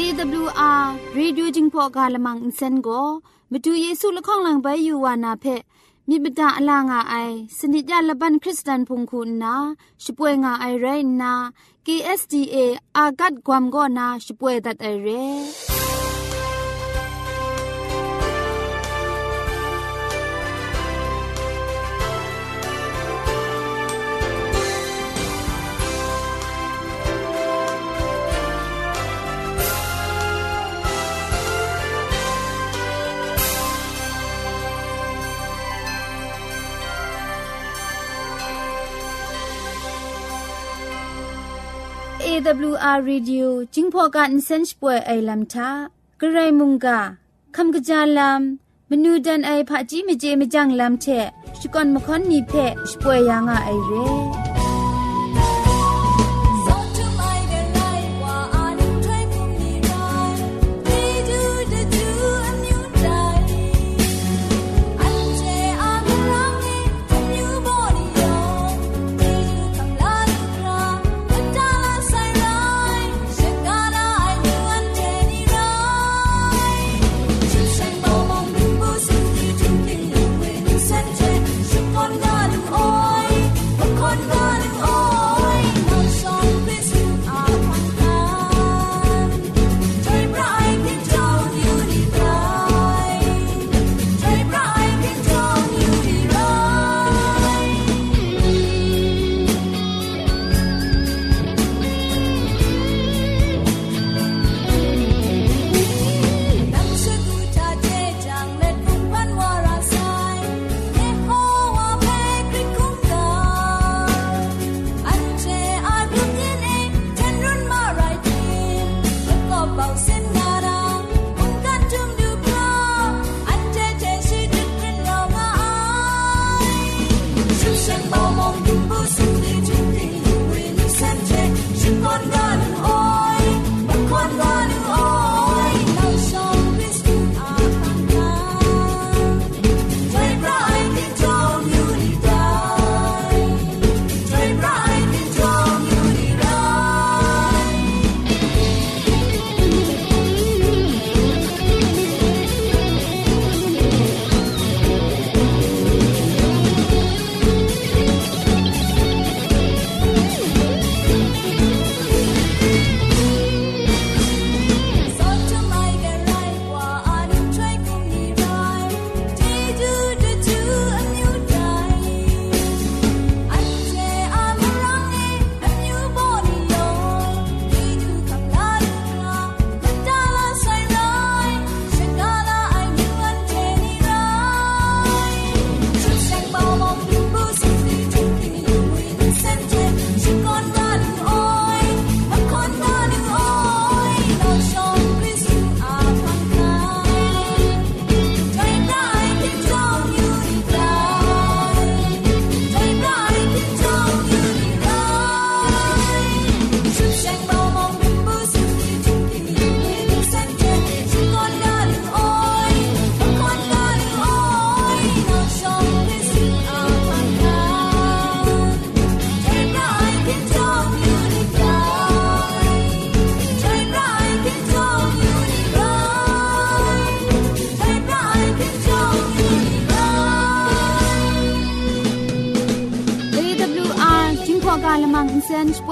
AWR Reducing for Galamang Insen go မတူเยซูละข้องหลังใบอยู่วานาเพมิบดาอลางาไอสนิจยาละบันคริสตันพงคุณนาช่วยงาไอไรนา KSDA อากัดความก็นาช่วยดัดไอเร่ AWR Radio จิงพอกันเซนช่วยไอลัมทากระไรมุงกาคำกระจาลัมมนูดันไอผาจีเมเจมจังลัมเชชุกอนมคอนนีเพช่วยยังอ่ะไอเร่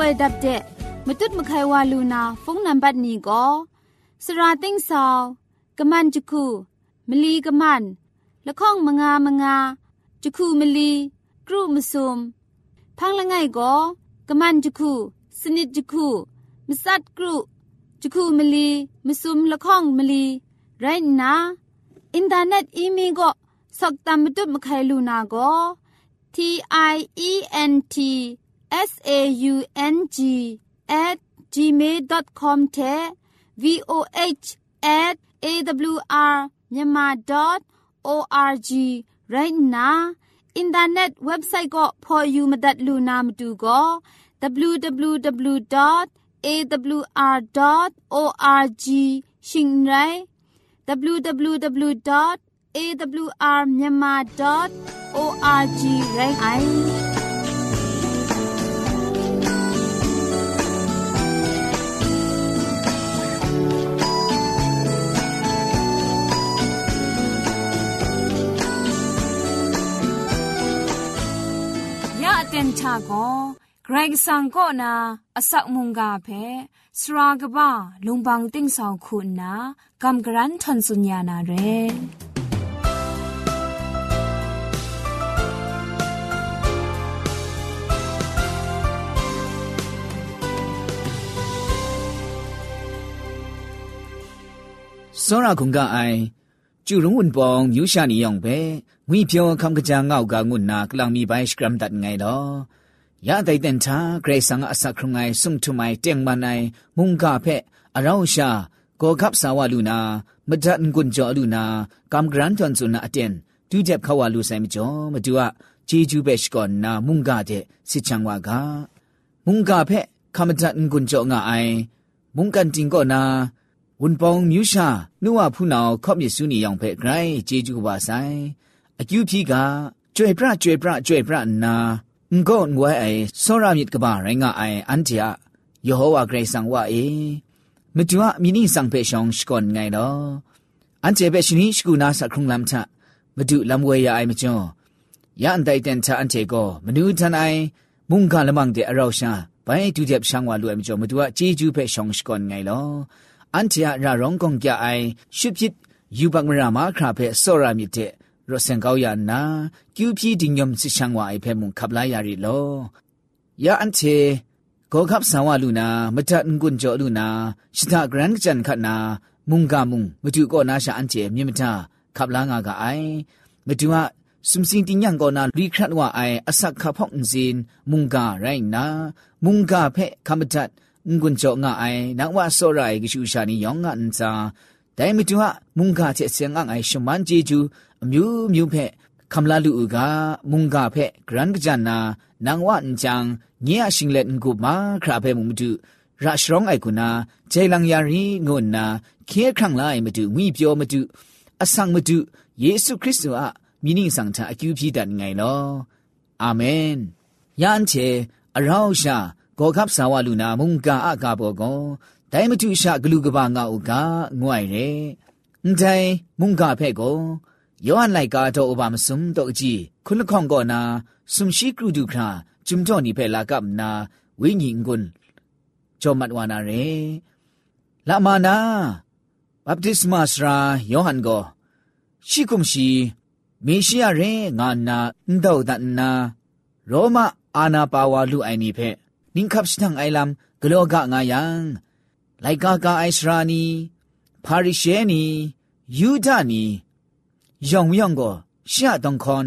อยดับเดะมตุดมไขวาลูนาฟงนัมบัดนี้ก็สราติงซาวกะมันจุคูมลีกะมันละข้องมงามงาจุคูมลีกรุมซุมพังละไงก็กะมันจุคูสนิดจุคูมสัดกรุจุคูมลีมซุมละข้องมลีไรนะอินเทอร์เน็ตอีมีก็สกตามมตุดมไขลูนาก็ T I E N T s a u n g at gmail.com တဲ့ v o h at a w r myanmar.org right now internet website ก็ for you มาดัดลูนามาดูก็ www.awr.org ชิงไร www.awrmyanmar.org ไรไอนชาก็เกรงสังก็นาอสักมุงกาเพสรากบ้าลุงบังติ้งสองคุณนากำกรันทนสุญญานาเรစောရခုံကအိုင်จูรุงอุนปองยูชานียองเปงุยเพียวคำกะจางเงากางุนนากลางมีใบสกรัมดัดไงลอยาไดเดนทาเกรซังอสักครุงไงซุ่มทุไมเตียงมาไนมุงกาเพอราวชาโกคับสาวาลูนามดันกุนจอลูนากำกรันจอนสุนาอเตนดูเจ็บขาวาลูไซมจอมาดูอะจีจูเบชก่อนนามุงกาเจสิชังวากามุงกาเพคำดันกุนจองไงมุงกันจิงก็นาဝန်ပောင်မြူရှာနှုတ်ဝဖူနောင်ခော့မြစုနီယောင်ဖဲဂရိုင်းဂျေဂျူပါဆိုင်အကျူဖြီကကျွေပရကျွေပရကျွေပရနာငေါငွဲအဲဆောရမြစ်ကပါရိုင်းကအဲအန်တီယာယေဟောဝါဂရိတ်ဆန်ဝါအေမတူအမီနီဆောင်ဖဲရှောင်းရှကွန်ငိုင်တော့အန်တီဘဲရှင်ရှကူနာဆခုံလမ်ချမတူလမ်ဝဲရအိုင်မကျွန်းရန်တိုင်တန်ချအန်တီကိုမနူးထန်အိုင်မုန်ကလမန်တဲ့အရောက်ရှာဘိုင်တူချက်ရှောင်းဝါလူအိုင်မကျွန်းမတူအချီကျူးဖဲရှောင်းရှကွန်ငိုင်လောอันที่อาราร้องกงแกไอชุบยิดยูบักมรามาคราเพสอรามิเตรสเซงเกายันนากิวพีดิงยมสิชังวาไอเพมุงขับลายาริโลยาอันเทโกขับสาวาลูนามทันกุนจอลูนาชิตากรันจันขนามุงกามุงมตุก็นาชาอันเจมิมทาขับลางากาไอมตุว่าสุมสิงติญังก็นารีครัดว่าไออสักขะพ่องซินมุงการไรนามุงกาเพคำจัดငွန်းကြောငါအိုင်နောက်ဝဆောရိုင်ကရှူရှာနီယောင်ငါအန်စာဒိုင်မတူဟာမုန်ကချက်စင်ငါအိုင်ရှမန်ဂျီဂျူအမျိုးမျိုးဖက်ခမလာလူအူကမုန်ကဖက်ဂရန်ကဂျန်နာနန်ဝအန်ချန်ညေအရှင်လက်ငုမာခရာဖဲမှုမတူရာရှရောင်းအိုင်ကုနာဂျေလန်ယာရီငုနာခေခန့်လိုက်မတူငွေပြောမတူအဆောင်မတူယေရှုခရစ်သူအမိနင်းဆောင်တာအကျူပြတန်ငိုင်လောအာမင်ယန်ချေအရောက်ရှာကောကပ်ဆာဝလူနာမုန်ကာအကဘောကောဒိုင်မတုရှာဂလူကဘာငါဥကငွိုင်ရဲအန်တိုင်းမုန်ကာဖဲ့ကောယောဟန်လိုက်ကာတော့ဥပမစုံတော့အကြည့်ခုလခေါင်ကောနာစုံရှိကရုဒုခရာဂျုံတော့နိဖဲလာကပ်နာဝိညာဉ်ကွန်းဂျောမတ်ဝါနာရဲလာမနာဘပ်တစ်မာစရာယောဟန်ကိုရှိကုမရှိမေရှိယရဲငါနာအန်တော့ဒနာရောမအာနာပါဝါလူအိုင်နိဖဲ့นิ่งขับสั่งไอลำกลัวกะงายังไลกากาไอสรานีพาริเชนียูดานียองยองก็ชาตองคอน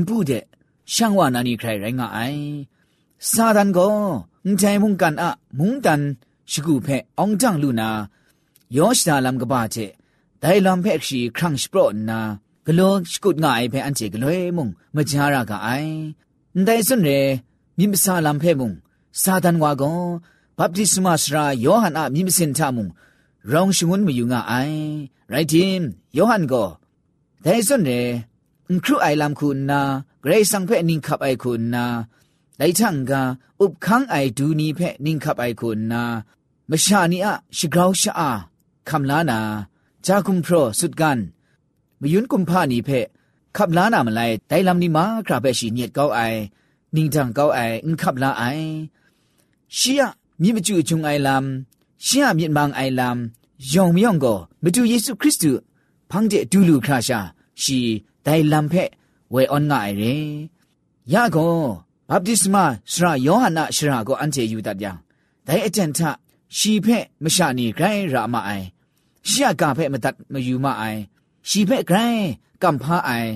นบูเดช่างว่านานีใครไรงาไอซาดันก็นใจมุงกันอะมุงดันชกูเพอองจังลูนายอชดาลำกบาเจไดลำเพกชีครั้งสปรนนากลัวชกุดงาไอเพอันเจกลัวมุงมจารากาไอได้สนเรมิมซาลำเพมุงซาดันวากงบัพติศมาสรายอหันอามิมสินทามุงรองชงุนมยุงอไอไรทิมยอหันก็แต่ส่วนเรครูไอลำคุณนาเกรซังเพนิงขับไอคุณนาไลทังกาอุบคังไอดูนีเพนิงขับไอคุณนามชานีอะชิกราวชะอาคำลานาจาคุมโพรสุดกันมยุนกุมพานีเพขับลานามาไลไดลำนีมาคราเปชีเนียดเก้าไอนิงจังเก้าไออึนขับลาไอရှီယမြစ်မကျူချုံအိုင်လမ်ရှီယမြစ်မန်အိုင်လမ်ယောင်မြောင်ကိုမတူယေရှုခရစ်တုဖန်တဲ့ဒူလူခရာရှာရှီဒိုင်လမ်ဖက်ဝေအွန်ငါရဲယကောဘပ်တိစမစရာယောဟနာစရာကိုအန်တီယူတတ်ပြန်ဒိုင်အတန်ထရှီဖက်မရှာနေဂရိုင်းရာမအိုင်ရှီယကဖက်မတတ်မယူမအိုင်ရှီဖက်ဂရိုင်းကမ်ဖာအိုင်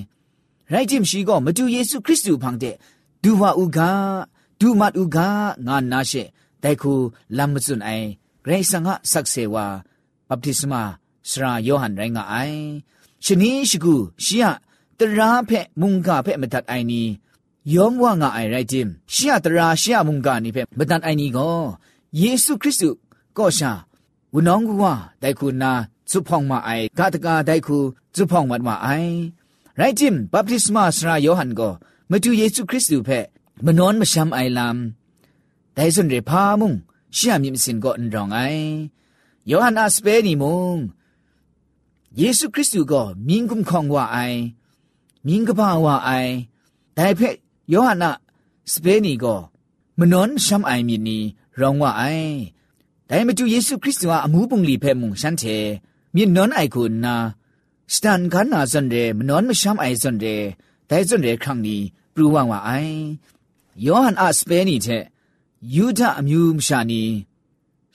ရိုက်ဂျင်ရှီကိုမတူယေရှုခရစ်တုဖန်တဲ့ဒူဝါဥကားဒူမတ်ဥကငါနာရှေတိုက်ခုလမ်မစွန်အိုင်ဂရိဆန်ငါဆက်ဆေဝါဘပ်တိစမာစရာယောဟန်ရိုင်းငါအိုင်ရှင်နီရှိကူရှီယတရာဖက်မုန်ကဖက်မတတ်အိုင်နီယောမဝငါအိုင်ရိုက်တင်ရှီယတရာရှီယမုန်ကနိဖက်မတတ်အိုင်နီကိုယေရှုခရစ်သူကောရှာဝနောင်းကွာတိုက်ခုနာဇုဖောင်းမအိုင်ဂတကာတိုက်ခုဇုဖောင်းမတ်မအိုင်ရိုက်တင်ဘပ်တိစမာစရာယောဟန်ကိုမတူယေရှုခရစ်သူဖက်มนอนมาชำไอลำแต่ส่วนเรพามุงเชื่อมีมสินก็อันรองไอยอหันอาสเปนิมุงเยซูคริสต์ก็มิงกุมคองว่าไอมิงกบ้าว่าไอแต่เพยอหันอาสเปนิก็มนอนชำไอมีนีรองว่าไอแต่มาจูเยซูคริสต์ว่าอมูปุงลีเพมุงฉันเทมีนอนไอคุณนาสตันกันนาสันเรมนอนมาชำไอสันเรแต่สันเรครั้งนี้ปรูว่างว่าไอယောဟန်အစပဲနီတဲ့ယူဒအမျိုးမရှာနီ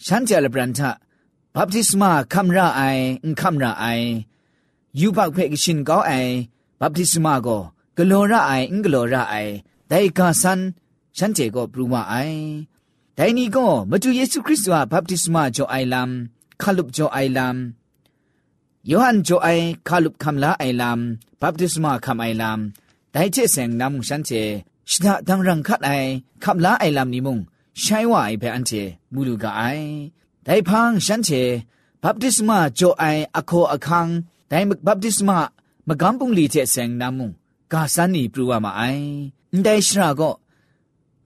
ရှန်တယ်ဘရန်တာဘပ်တိစမာကမ်ရာအိုင်အင်ကမ်ရာအိုင်ယူပောက်ဖက်ကရှင်ကောအိုင်ဘပ်တိစမာကိုဂလောရာအိုင်အင်ဂလောရာအိုင်ဒိုင်ကာဆန်ရှန်တေကိုဘရူမအိုင်ဒိုင်နီကိုမတူယေရှုခရစ်စွာဘပ်တိစမာဂျိုအိုင်လမ်ခလုပဂျိုအိုင်လမ်ယောဟန်ဂျိုအိုင်ခလုပကမ်လာအိုင်လမ်ဘပ်တိစမာကမ်အိုင်လမ်ဒိုင်ချေဆင်နမ်ရှန်ချေชิดาดังรังคัดไอขับลาไอลำนิมุงใช้ว่าไอเปอันเทมูลูกาไอได้พังฉันเทบัพติสมาโจไออโคอคังได้มึกบัพติสมามกำปุงลีเทเซงนามุงกาสันนีปรูวามาไอได้ชราก็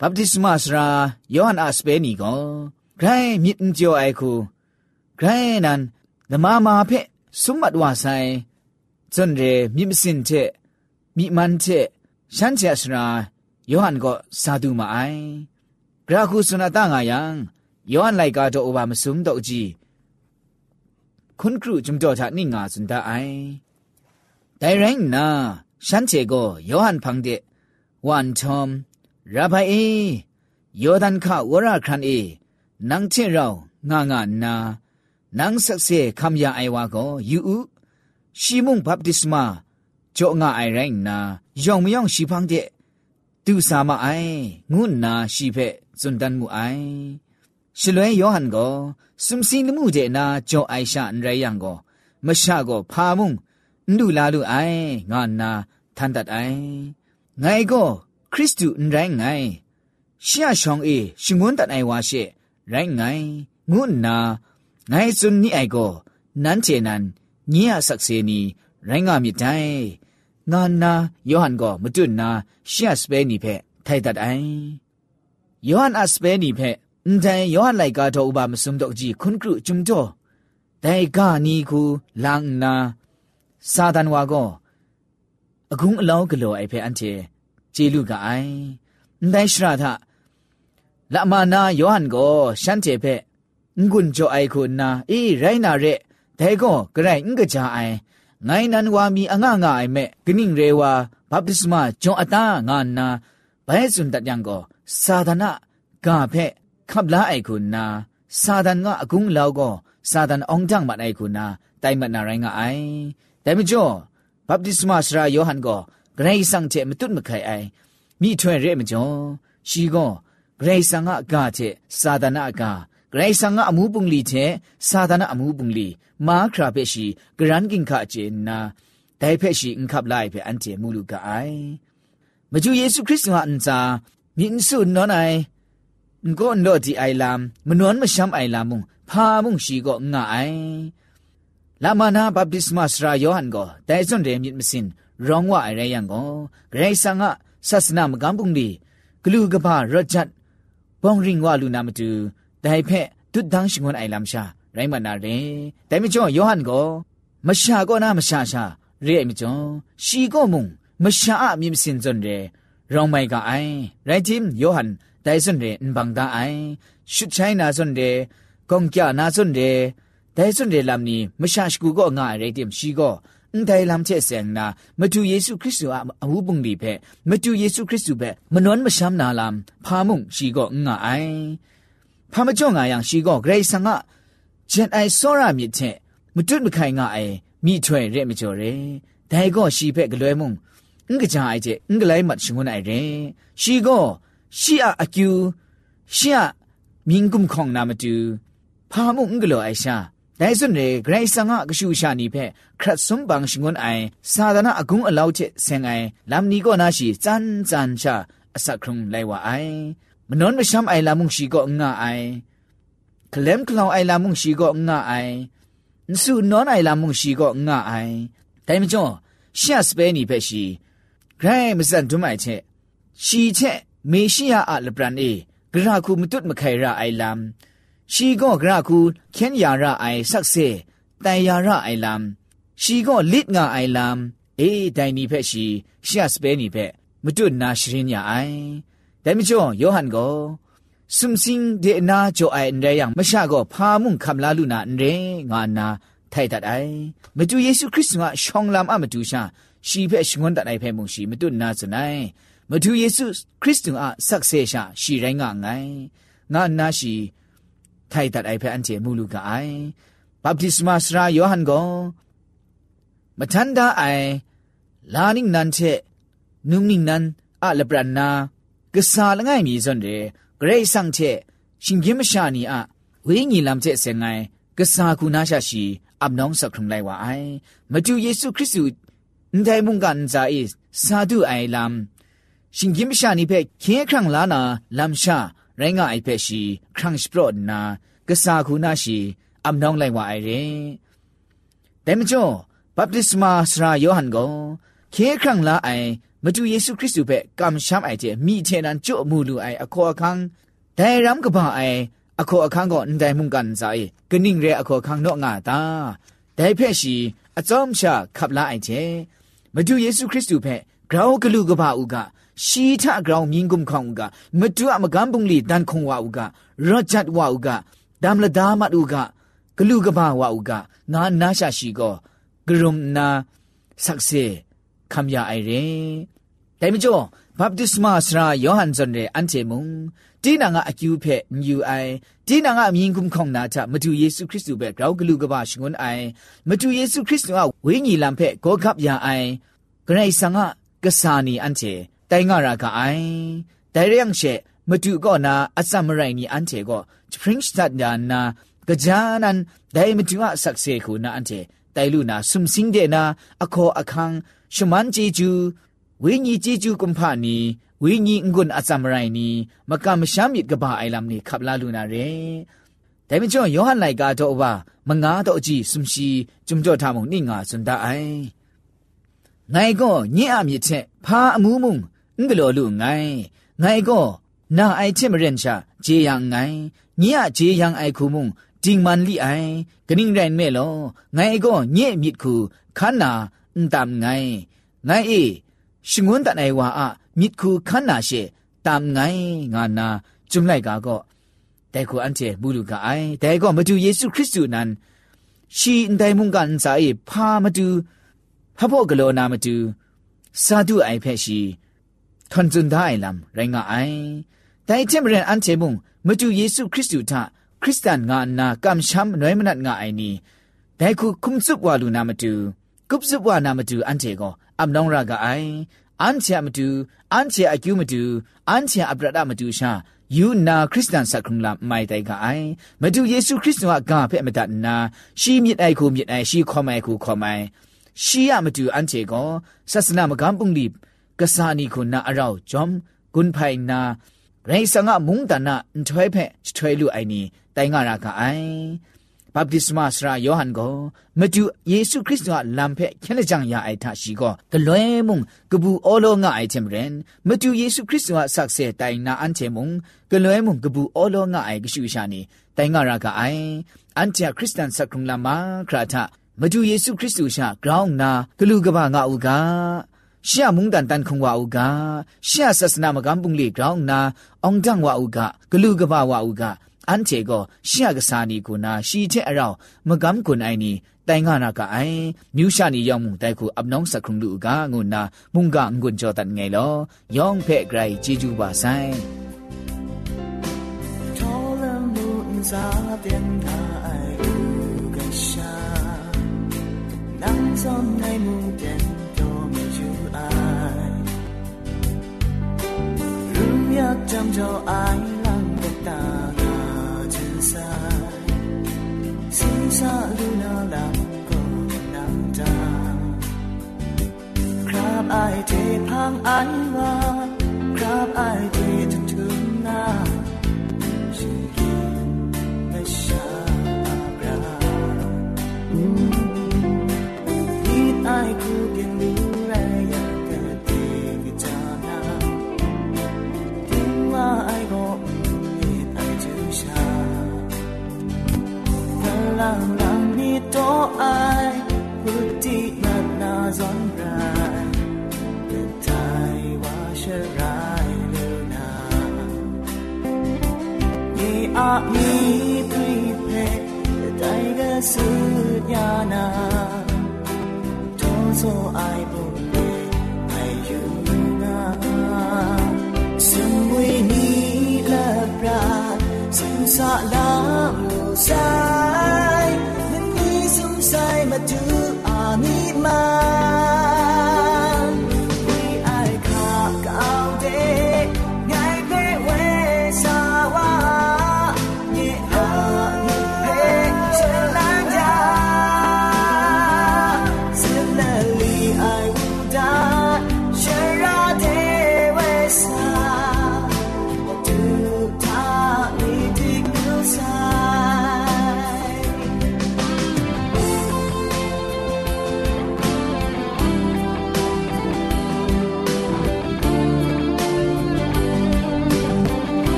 บัพติสมาสรายอหันอาสเปนีก็ใครมิดเจียวไอคูใครนั้นนมามาเพสมบัติว่าไซจนเรมิมสินเทมิมันเทฉันเจสราယောဟန်ကစာသူမအိုင်ဂရာခုစနတာငါယံယောဟန်လိုက်ကတော့အိုဘာမစုံတော့ကြည့်ခွန်ကရုဂျုံတော့တာနိငါစန်တအိုင်ဒိုင်ရိုင်းနာရှန်ချေကိုယောဟန်ဖန်တဲ့วันทอมรับไปเอยอดันข้าวราครันเอนังเชเรางางานนานังสักเสคำยาไอวาก็ยูอุชิมุงบัพติสมาโจงาไอแรงนายองไม่ยองชีพังเดသူสามะไองุนนาชีเพสุนดันมุไอชลวยยอหันโกสุมซินมุเจนาจอไอชาอันไรยังโกมะชะโกพามุงนดุลาลุไองานาทันตัดไอไงโกคริสตุอันไรไงရှရရှောင်းအေရှငွန်းတန်အိုင်ဝါရှေရိုင်းငိုင်ငုနာငိုင်စွန်နီအိုင်ကိုနန်းချေနန်ညေအဆက်စေနီရိုင်းငါမြတိုင်နာနာယောဟန်ကိုမတွနာရှက်စပဲနိဖက်ထိုက်တတ်အိုင်ယောဟန်အစပဲနိဖက်အန်တိုင်ယောဟန်လိုက်ကားတော့ဥပမစုံတော့ကြည့်ခွန်ကရုဂျုံတော့ဒိုင်ကနီခုလန်နာစာဒန်ဝါကိုအကုံအလောင်းကလော်အိုင်ဖက်အန်တီဂျေလူကအိုင်အန်တိုင်ရှရာသလာမနာယောဟန်ကိုရှန်တေဖက်ငွန်းကြိုအိုင်ခုနာအေးရိုင်းနာရဲဒိုင်ကိုဂရိုင်ငကကြအိုင်ငိုင်းနန်ဝါမီအငငအိမဲ့ဂနိရေဝါဘပ္တိစမဂျွန်အတာငါနာဘဲစွန်တတ်ယံကိုသာဒနာကဖက်ခပ်လာအိုက်ခုနာသာဒန်ကအကုံလောက်ကိုသာဒန်အောင်တန်မအိုက်ခုနာတိုင်မနာရိုင်းကအိုင်ဒါမကျော်ဘပ္တိစမစရာယောဟန်ကိုဂရိဆန်ချေမတုတ်မခိုင်အိုင်မိထွဲ့ရဲမကျော်ရှီကောဂရိဆန်ကအကချေသာဒနာအကားဂရိဆန်ငါအမှုပုန်လီချေစာဒနာအမှုပုန်လီမာခရာဖက်ရှိဂရန်ကင်ခအချေနာဒိုင်ဖက်ရှိအင်ခပ်လိုက်ဖက်အန်တီမူလူကအိုင်မကျူယေရှုခရစ်တော်အန်စာမြင့်ဆုနောနိုင်ငွန်တော့ဒီအိုင်လမ်မနွန်မရှမ်းအိုင်လမ်မုံဖာမုံရှိကောငါအိုင်လာမနာဘပ်တစ်မတ်ရာယောဟန်ကိုတိုင်စွန်ရဲမြင့်မစင်ရောင်းဝအရယံကိုဂရိဆန်ငါဆတ်စနာမကံပုန်လီဂလူကဘာရဂျတ်ဘောင်ရင်ဝလူနာမတူဒိုင်ဖက်ဒုဒန်းရှိငွန်အိုင်လမ်ရှာရိုင်းမနာရင်ဒိုင်မကျော်ယောဟန်ကိုမရှာကောနာမရှာရှာရိအိမ်မကျော်ရှီကောမုံမရှာအမြင်စင်စွန်ရဲရောင်မိုင်ကအိုင်ရိုင်တင်ယောဟန်ဒိုင်စွန်ရဲအန်ဘန်ဒါအိုင်ရှုချိုင်းနာစွန်ရဲကွန်ကျနာစွန်ရဲဒိုင်စွန်ရဲလမ်နီမရှာရှကူကောငါရိုင်တင်ရှီကောန်တိုင်လမ်ချက်စင်နာမတူယေရှုခရစ်သူအမှုပုန်ဒီပဲမတူယေရှုခရစ်သူပဲမနွမ်းမရှမ်းနာလမ်ဖာမုန်ရှိကောငါအိုင်พามจ่องอายังชีก็เกรซังะเจนไอซอรามิเทမတွတ်မခိုင်ငါအေမိထွဲ့ရဲမကျော်ရဲဒိုင်ကောရှိဖက်ကလွဲမုံငကကြိုင်တဲ့အင်္ဂလိုင်းမတ်ရှငွန်နိုင်ရဲရှိကောရှိအအကျူရှိအမင်းကုံခေါင်နာမတူဖာမုံငကလောအိုင်ရှာဒိုင်စွန်ရဲဂရိုင်းဆန်ငါကရှူရှာနီဖက်ခရတ်စွန်ဘန်ရှငွန်အိုင်စာဒနာအကုံအလောက်ချက်ဆင်အိုင်လမ်နီကောနာရှိဇန်ဇန်ရှာအစခုံလိုက်ဝအိုင်มนนไม่ช้ำไอลามุงชีก็ง่ายคลมคลาวไอลามุงชีก็ง่ายนสูนนไอลามุงชีก็ง่ายแต่ไม่จ่อရှက်စပဲနိပဲရှိဂရိုင်းမစန်ဒွမိုင်ချက်ရှီချက်မေရှိယအလပရန်အေဂရခုမတုတ်မခိုင်ရအိုင်လမ်ရှီကောဂရခုခင်းယာရအိုင်ဆက်ဆေတန်ယာရအိုင်လမ်ရှီကောလစ်ငါအိုင်လမ်အေးဒိုင်နိဖက်ရှိရှက်စပဲနိဖက်မတုတ်နာရှရင်ညာအိုင်แต่ไม่จ่อยหันก็สุมสิงเดนาจ่อไออันเรยังไม่ชาก็พามุ่งคำลาลุนาอันเรงานนาไทยตัดไอมาดูเยซูคริสต์ว่าชองลามอามาดูชาชีเพชงอนตัดไอเพมุงชีมาดูนาสนายมาดูเยซูคริสต์ว่าสักเซชาชีไรงางไงงานนาชีไทยตัดไอเพอันเจมูลูกไอบัพติสมาสรายอหันก็มาทันดาไอลานิงนันเชนุงนิงนันอาลบรันนาကစားလငယ်မီစွန်တဲ့ဂရိတ်ဆောင်ချက်ရှင်ကင်းမရှာနီအဝိညာဉ်လမ်ချက်စငိုင်းကစားကူနာရှာရှိ အပ်နောင်းစခုံလိုက်ဝအိုင်မတူယေရှုခရစ်သူအန်တိုင်မုန်ကန်ဇာအစ်စာဒူအိုင်လမ်ရှင်ကင်းမရှာနီဖက်ခဲခန့်လာနာလမ်ရှာရိုင်းကအိုက်ဖက်ရှိခရန့်စပရော့နာကစားကူနာရှိအပ်နောင်းလိုက်ဝအိုင်ရင်ဒဲမကျော်ဘပ်တစ်မာစရာယောဟန်ကိုခဲခန့်လာအိုင်မတူယေရှုခရစ်သူပဲကမ္ရှမ်းအိုက်ကျမိချေနန်ကျွအမှုလူအိုင်အခေါ်အခန်းဒိုင်ရမ်ကဘာအိုင်အခေါ်အခန်းကိုအန်တိုင်မှုကန်ဆိုင်ကနင်းရဲအခေါ်ခန်းတော့ငါတာဒိုင်ဖက်ရှိအစုံရှာခပ်လာအိုင်ကျမတူယေရှုခရစ်သူပဲဂရောင်းကလူကဘာဥကရှိထဂရောင်းမြင်းကုံခေါင်ကမတူအမကန်ပုန်လီတန်ခုံဝဥကရော့ဂျတ်ဝဥကဒမ်လဒါမတ်ဥကဂလူကဘာဝဥကငါနာရှာရှိကောဂရုမနာဆက်စေคำยาไอเร่แต่ไม่จบบัพติสมาสระยอหันจนเรอันเจมุงตีนางอาคิวเพนิวไอตีนางอามีงคุมของนาจะมาดูเยซูคริสต์เบกเรากลูกบาชงนไอมาดูเยซูคริสต์ว่าวิญญาณเพก็ขับยาไอกระไรสังะกษานีอันเจแต่งารากไอแต่เรื่องเชมาดูก็นาอัศมไรนีอันเจก็สปริงสตัดดานากะจานันไดมาดูอาสักเซคูนาอันเจတိုင်လူနာဆုံစင်းတဲ့နာအခေါ်အခန်းရှမန်ဂျီဂျူဝိညာဉ်ဂျီဂျူကွန်ဖာနီဝိညာဉ်ငွန်းအစမရိုင်နီမကမရှမ်းမြစ်ကဘာအိုင်လမ်နီခပ်လာလူနာရဲဒါမကျော်ယောဟန်လိုက်ကတော့ဘာမငါတော့အကြည့်ဆုံရှိဂျုံကြောထားမုံနိငါစွန်တအိုင် နိုင်ကောညင့်အမြစ်ချက်ဖာအမှုမှုငကလောလူငိုင်းနိုင်ကောနာအိုင်ချစ်မရင်ချာဂျေယံငိုင်းညင့်အဂျေယံအိုင်ခုမှုจิงมันลี่ไอกนิ่งแรงแม่ลอไงก็เย่มิดคูขันนาอุนตามไงไงเอชงวนตะไหนว่าอะมิดคูขันนาเชตามไงงานาจุมไลกาก็แต่คูอันเจบูลูกาไอแต่ก็มาดูเยซูคริสต์นั้นชีอินไดมุงกันสาเอพามาดูพระพ่อกโลนามาดูสาธุไอเพชีทอนจุนได้ลำไรงาไอแต่เทมเรนอันเจมุงมาดูเยซูคริสต์ทาคริสเตียนงานนากำช้ำน้อยมนัดงาไอนี้ได้คุคุมซุบวาลูนามาดูกุบซุบวานามาดูอันเจก็อับน้องรากาไออันเชียมาดูอันเชียอากิวมาดูอันเชียอับระดามาดูชายูนาคริสเตียนสักครุงละไม่ได้กาไอมาดูเยซูคริสต์ว่ากาเพ่มาดันนาชีมิดไอคูมิดไอชีคอมไอคูคอมไอชียมาดูอันเจก็ศาสนามกำปุงดีบกษานีคุณนาอเราจอมกุนภัยนาไรสังะมุงตานะถอยเพ่ถอยลู่ไอนี้တိုင်ငါရာခအိုင်ဘပ်တိစမစရာယောဟန်ကိုမတူယေရှုခရစ်တော်လမ်းဖက်ချန်ကြံရအိုက်တာရှိကောဂလွဲမုံကပူအောလောငါအိုက်ချင်မရင်မတူယေရှုခရစ်တော်ဆက်ဆဲတိုင်နာအန်ချေမုံဂလွဲမုံကပူအောလောငါအိုက်ကရှုရှာနေတိုင်ငါရာခအိုင်အန်တီယာခရစ်တန်စကုံလာမခရာထမတူယေရှုခရစ်သူရှာဂရောင်းနာဂလူကဘာငါဥကာရှမုန်တန်တန်ခုံဝါဥကရှဆစနာမကံပုန်လေကောင်းနာအောင်တန်ဝါဥကဂလူကပဝါဥကอันเจก็เสียกษานีกูนาชีเจอเรามกำกุนไอนีတိုင်ငါနာကအိုင်မြူရှာနီယောင်မုန်တိုက်ခုအပနောင်းစခုံလူကငုနာမုန်ကငွန်ကြောတန်ငယ်လောယောင်ဖဲ့ဂရိုင်ជីဂျူပါဆိုင်ထောလမုန်စာပြန်သာအိုင်ကရှာနမ်စုံနိုင်မုန်ပြန်တော်မြူအိုင်လူမြတ်ကြံကြောအိုင်လန်ကတာ inside Sinsalin alam ko ng dam ay di pang anwa ay di tutun na Shigin na siya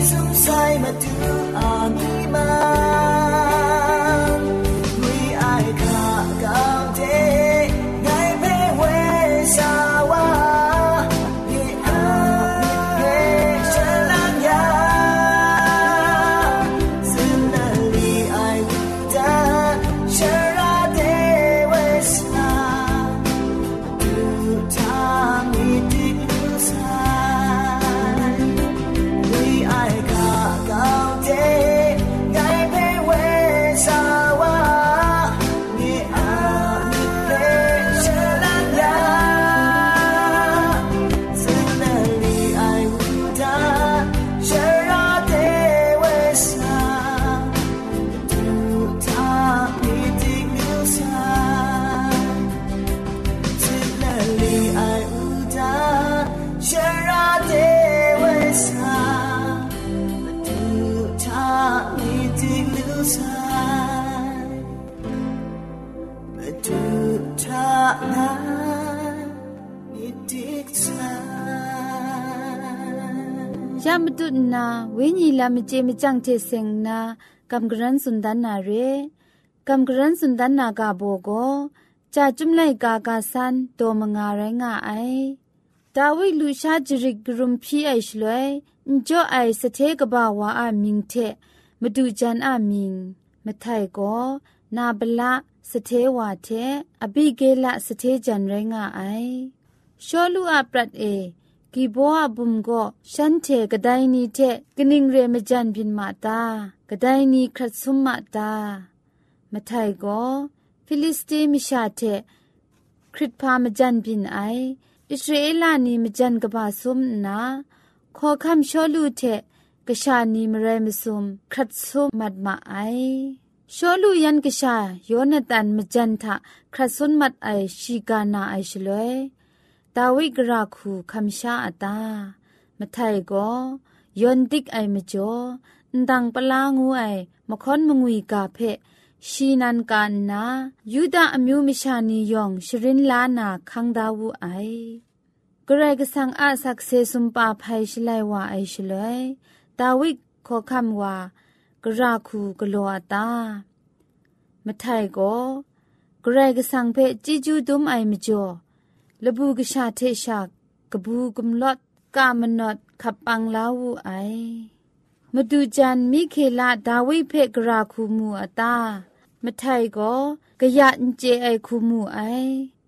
Jesus ay matuang imam 里爱无他，想让别为啥，不丢他你的留下，不丢他那你的差。ยามดุนนาเวญีลามเจมจังเทเซงนากำกรันสุนดานาเรกำกรันสุนดานากาโบโกจะจุมไลกากาซันโตมงาไรงาไอดาวิลูชาจริกกรุมพีไอชลวยจ่อไอสเทกบาวาอามิงเทมาดูจันอามิงมาไทยก็นาบละสเทวาเทอบิเกละสเทจันไรงาไอชอลูอาปรัดเอกีบัวบุมก็ฉันเทกไดนี้เทกนิงเรมจันบินมาตากไดนี้ครัดสุมมาตามาไทยก็ฟิลิสเตมิชาเทคริตพามจันบินไออิสราเอลานีมจันกบาสุมนาขอคำชอลูเทกชานีมเรมสุมครัดสุมมัดมาไอชอลูยันกชาโยนตันมจันทะครัดสุนมัดไอชีกานาไอชลวยดาวิกราคูคำชาอตามาไทยก็ยนติกไอมจ่อดังปลางูไอมคอนมงุยกาเพชีนันกันนายูดาอมิวมิชานียองชรินลานาคังดาวูไอกรกสังอาสักเซสุมปาไพชลัยวาไอชลัยดาวิคขอคำว่า กราคูกลัวตามะไทก็กรกสังเพจิจูดุมไอมจ่อรบูกชาเทชากกบูกุมลอดกามนอดขับปังลาวูไอมาดูจันมิเคลา ดาวิเพกราคูมูอตาမထိုင်ก็กะยะเจไอคุมูไอ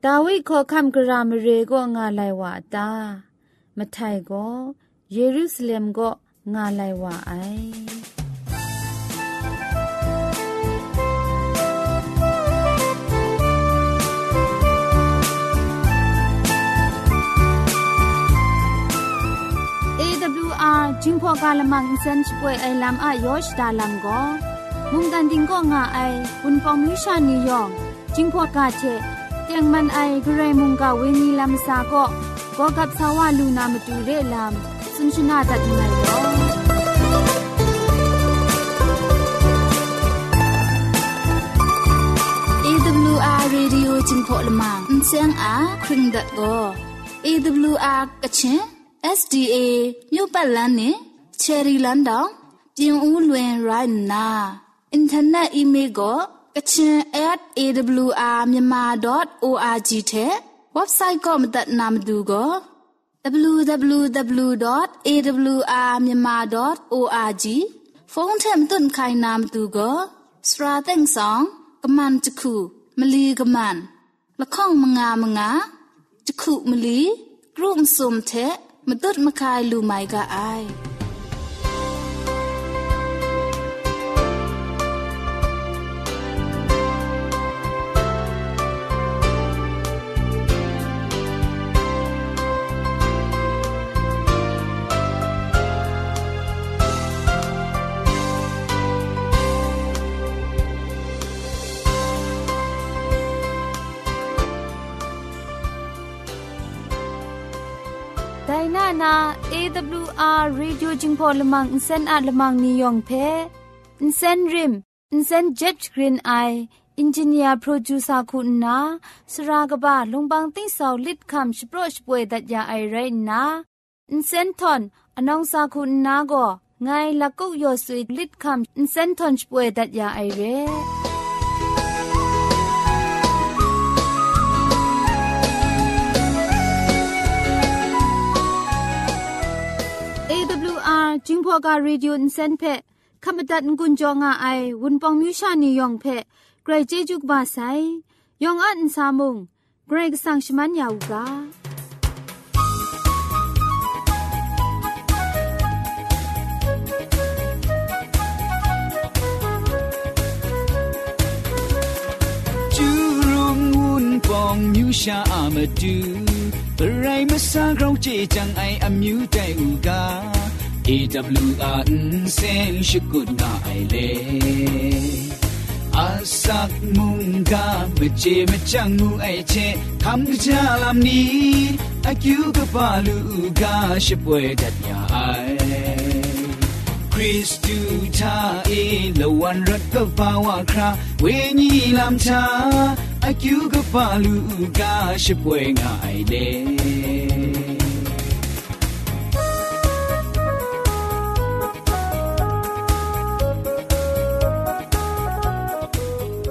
ดาวิดขอคำกรามเรก็งาไลวาตามทัยก็เยรูซาเล็มก็งาไลวาไอจิงพอกาลมังอินเซนช่วยไอลัมอายอชดาลัมก็มุงกันดิงก็ง่าไออุนฟองมิชานียองจิงพอกาเชเตียงมันไอเกรมุงกาเวนีลำซาก็กอกับสาวาลูนามตดูเรลามซุนชนาจัดมาลอရေဒီယိုဂျင်ပေါ်လမန်စန်အာခရင်ဒတ်ကို AWR ကချင် SDA မြို့ပတ်လန်းနဲ့ Cherry l a n d တောင်ပြင်ဦးလွင် right နာ internet email ကို kachin@awrmyanmar.org တဲ့ website ကိုမတက်နာမတူကို www.awrmyanmar.org ဖုန်းထမ်တွန်ခိုင်နာမတူကိုစရာသိန့်ဆောင်ကမန်တခုမလီကမန်ละข้องมงามงาจะขุมลีกรุ่มสุมเทมตุดมะคายลูไมกะอายနနာ AWR Radio Jingpo Lamang Insen at Lamang Niyong Phe Insen Rim Insen Jet Green Eye Engineer Producer คุณนาสรากบะลงบางติ้งสาวลิดคำชโปรชป่วยดัดยาไอไรนะอินเซนทอนอนองซาคุณนาก็ไงละกุกยอสุยลิดคำอินเซนทอนชป่วยดัดยาไอเร่จิงพอการีดิโอนเซนเพขมตัดกุญจงอาไอวุนปองมิวชานียองเพไกรเจจุกบาไซยองอันซามุงเกรกสังชมันยาวกาองมิวชาอามาดูอะไรมาสร้างเราเจจังไออามิวใจอูกา AWR sen shikut na aile asak munga meche mechang mu aiche kham ja lam ni akyu ka palu ga shipwe dat ya ai Christu ta e lo wan rat ka pawa kra we ni lam cha akyu ka palu ga shipwe ngai le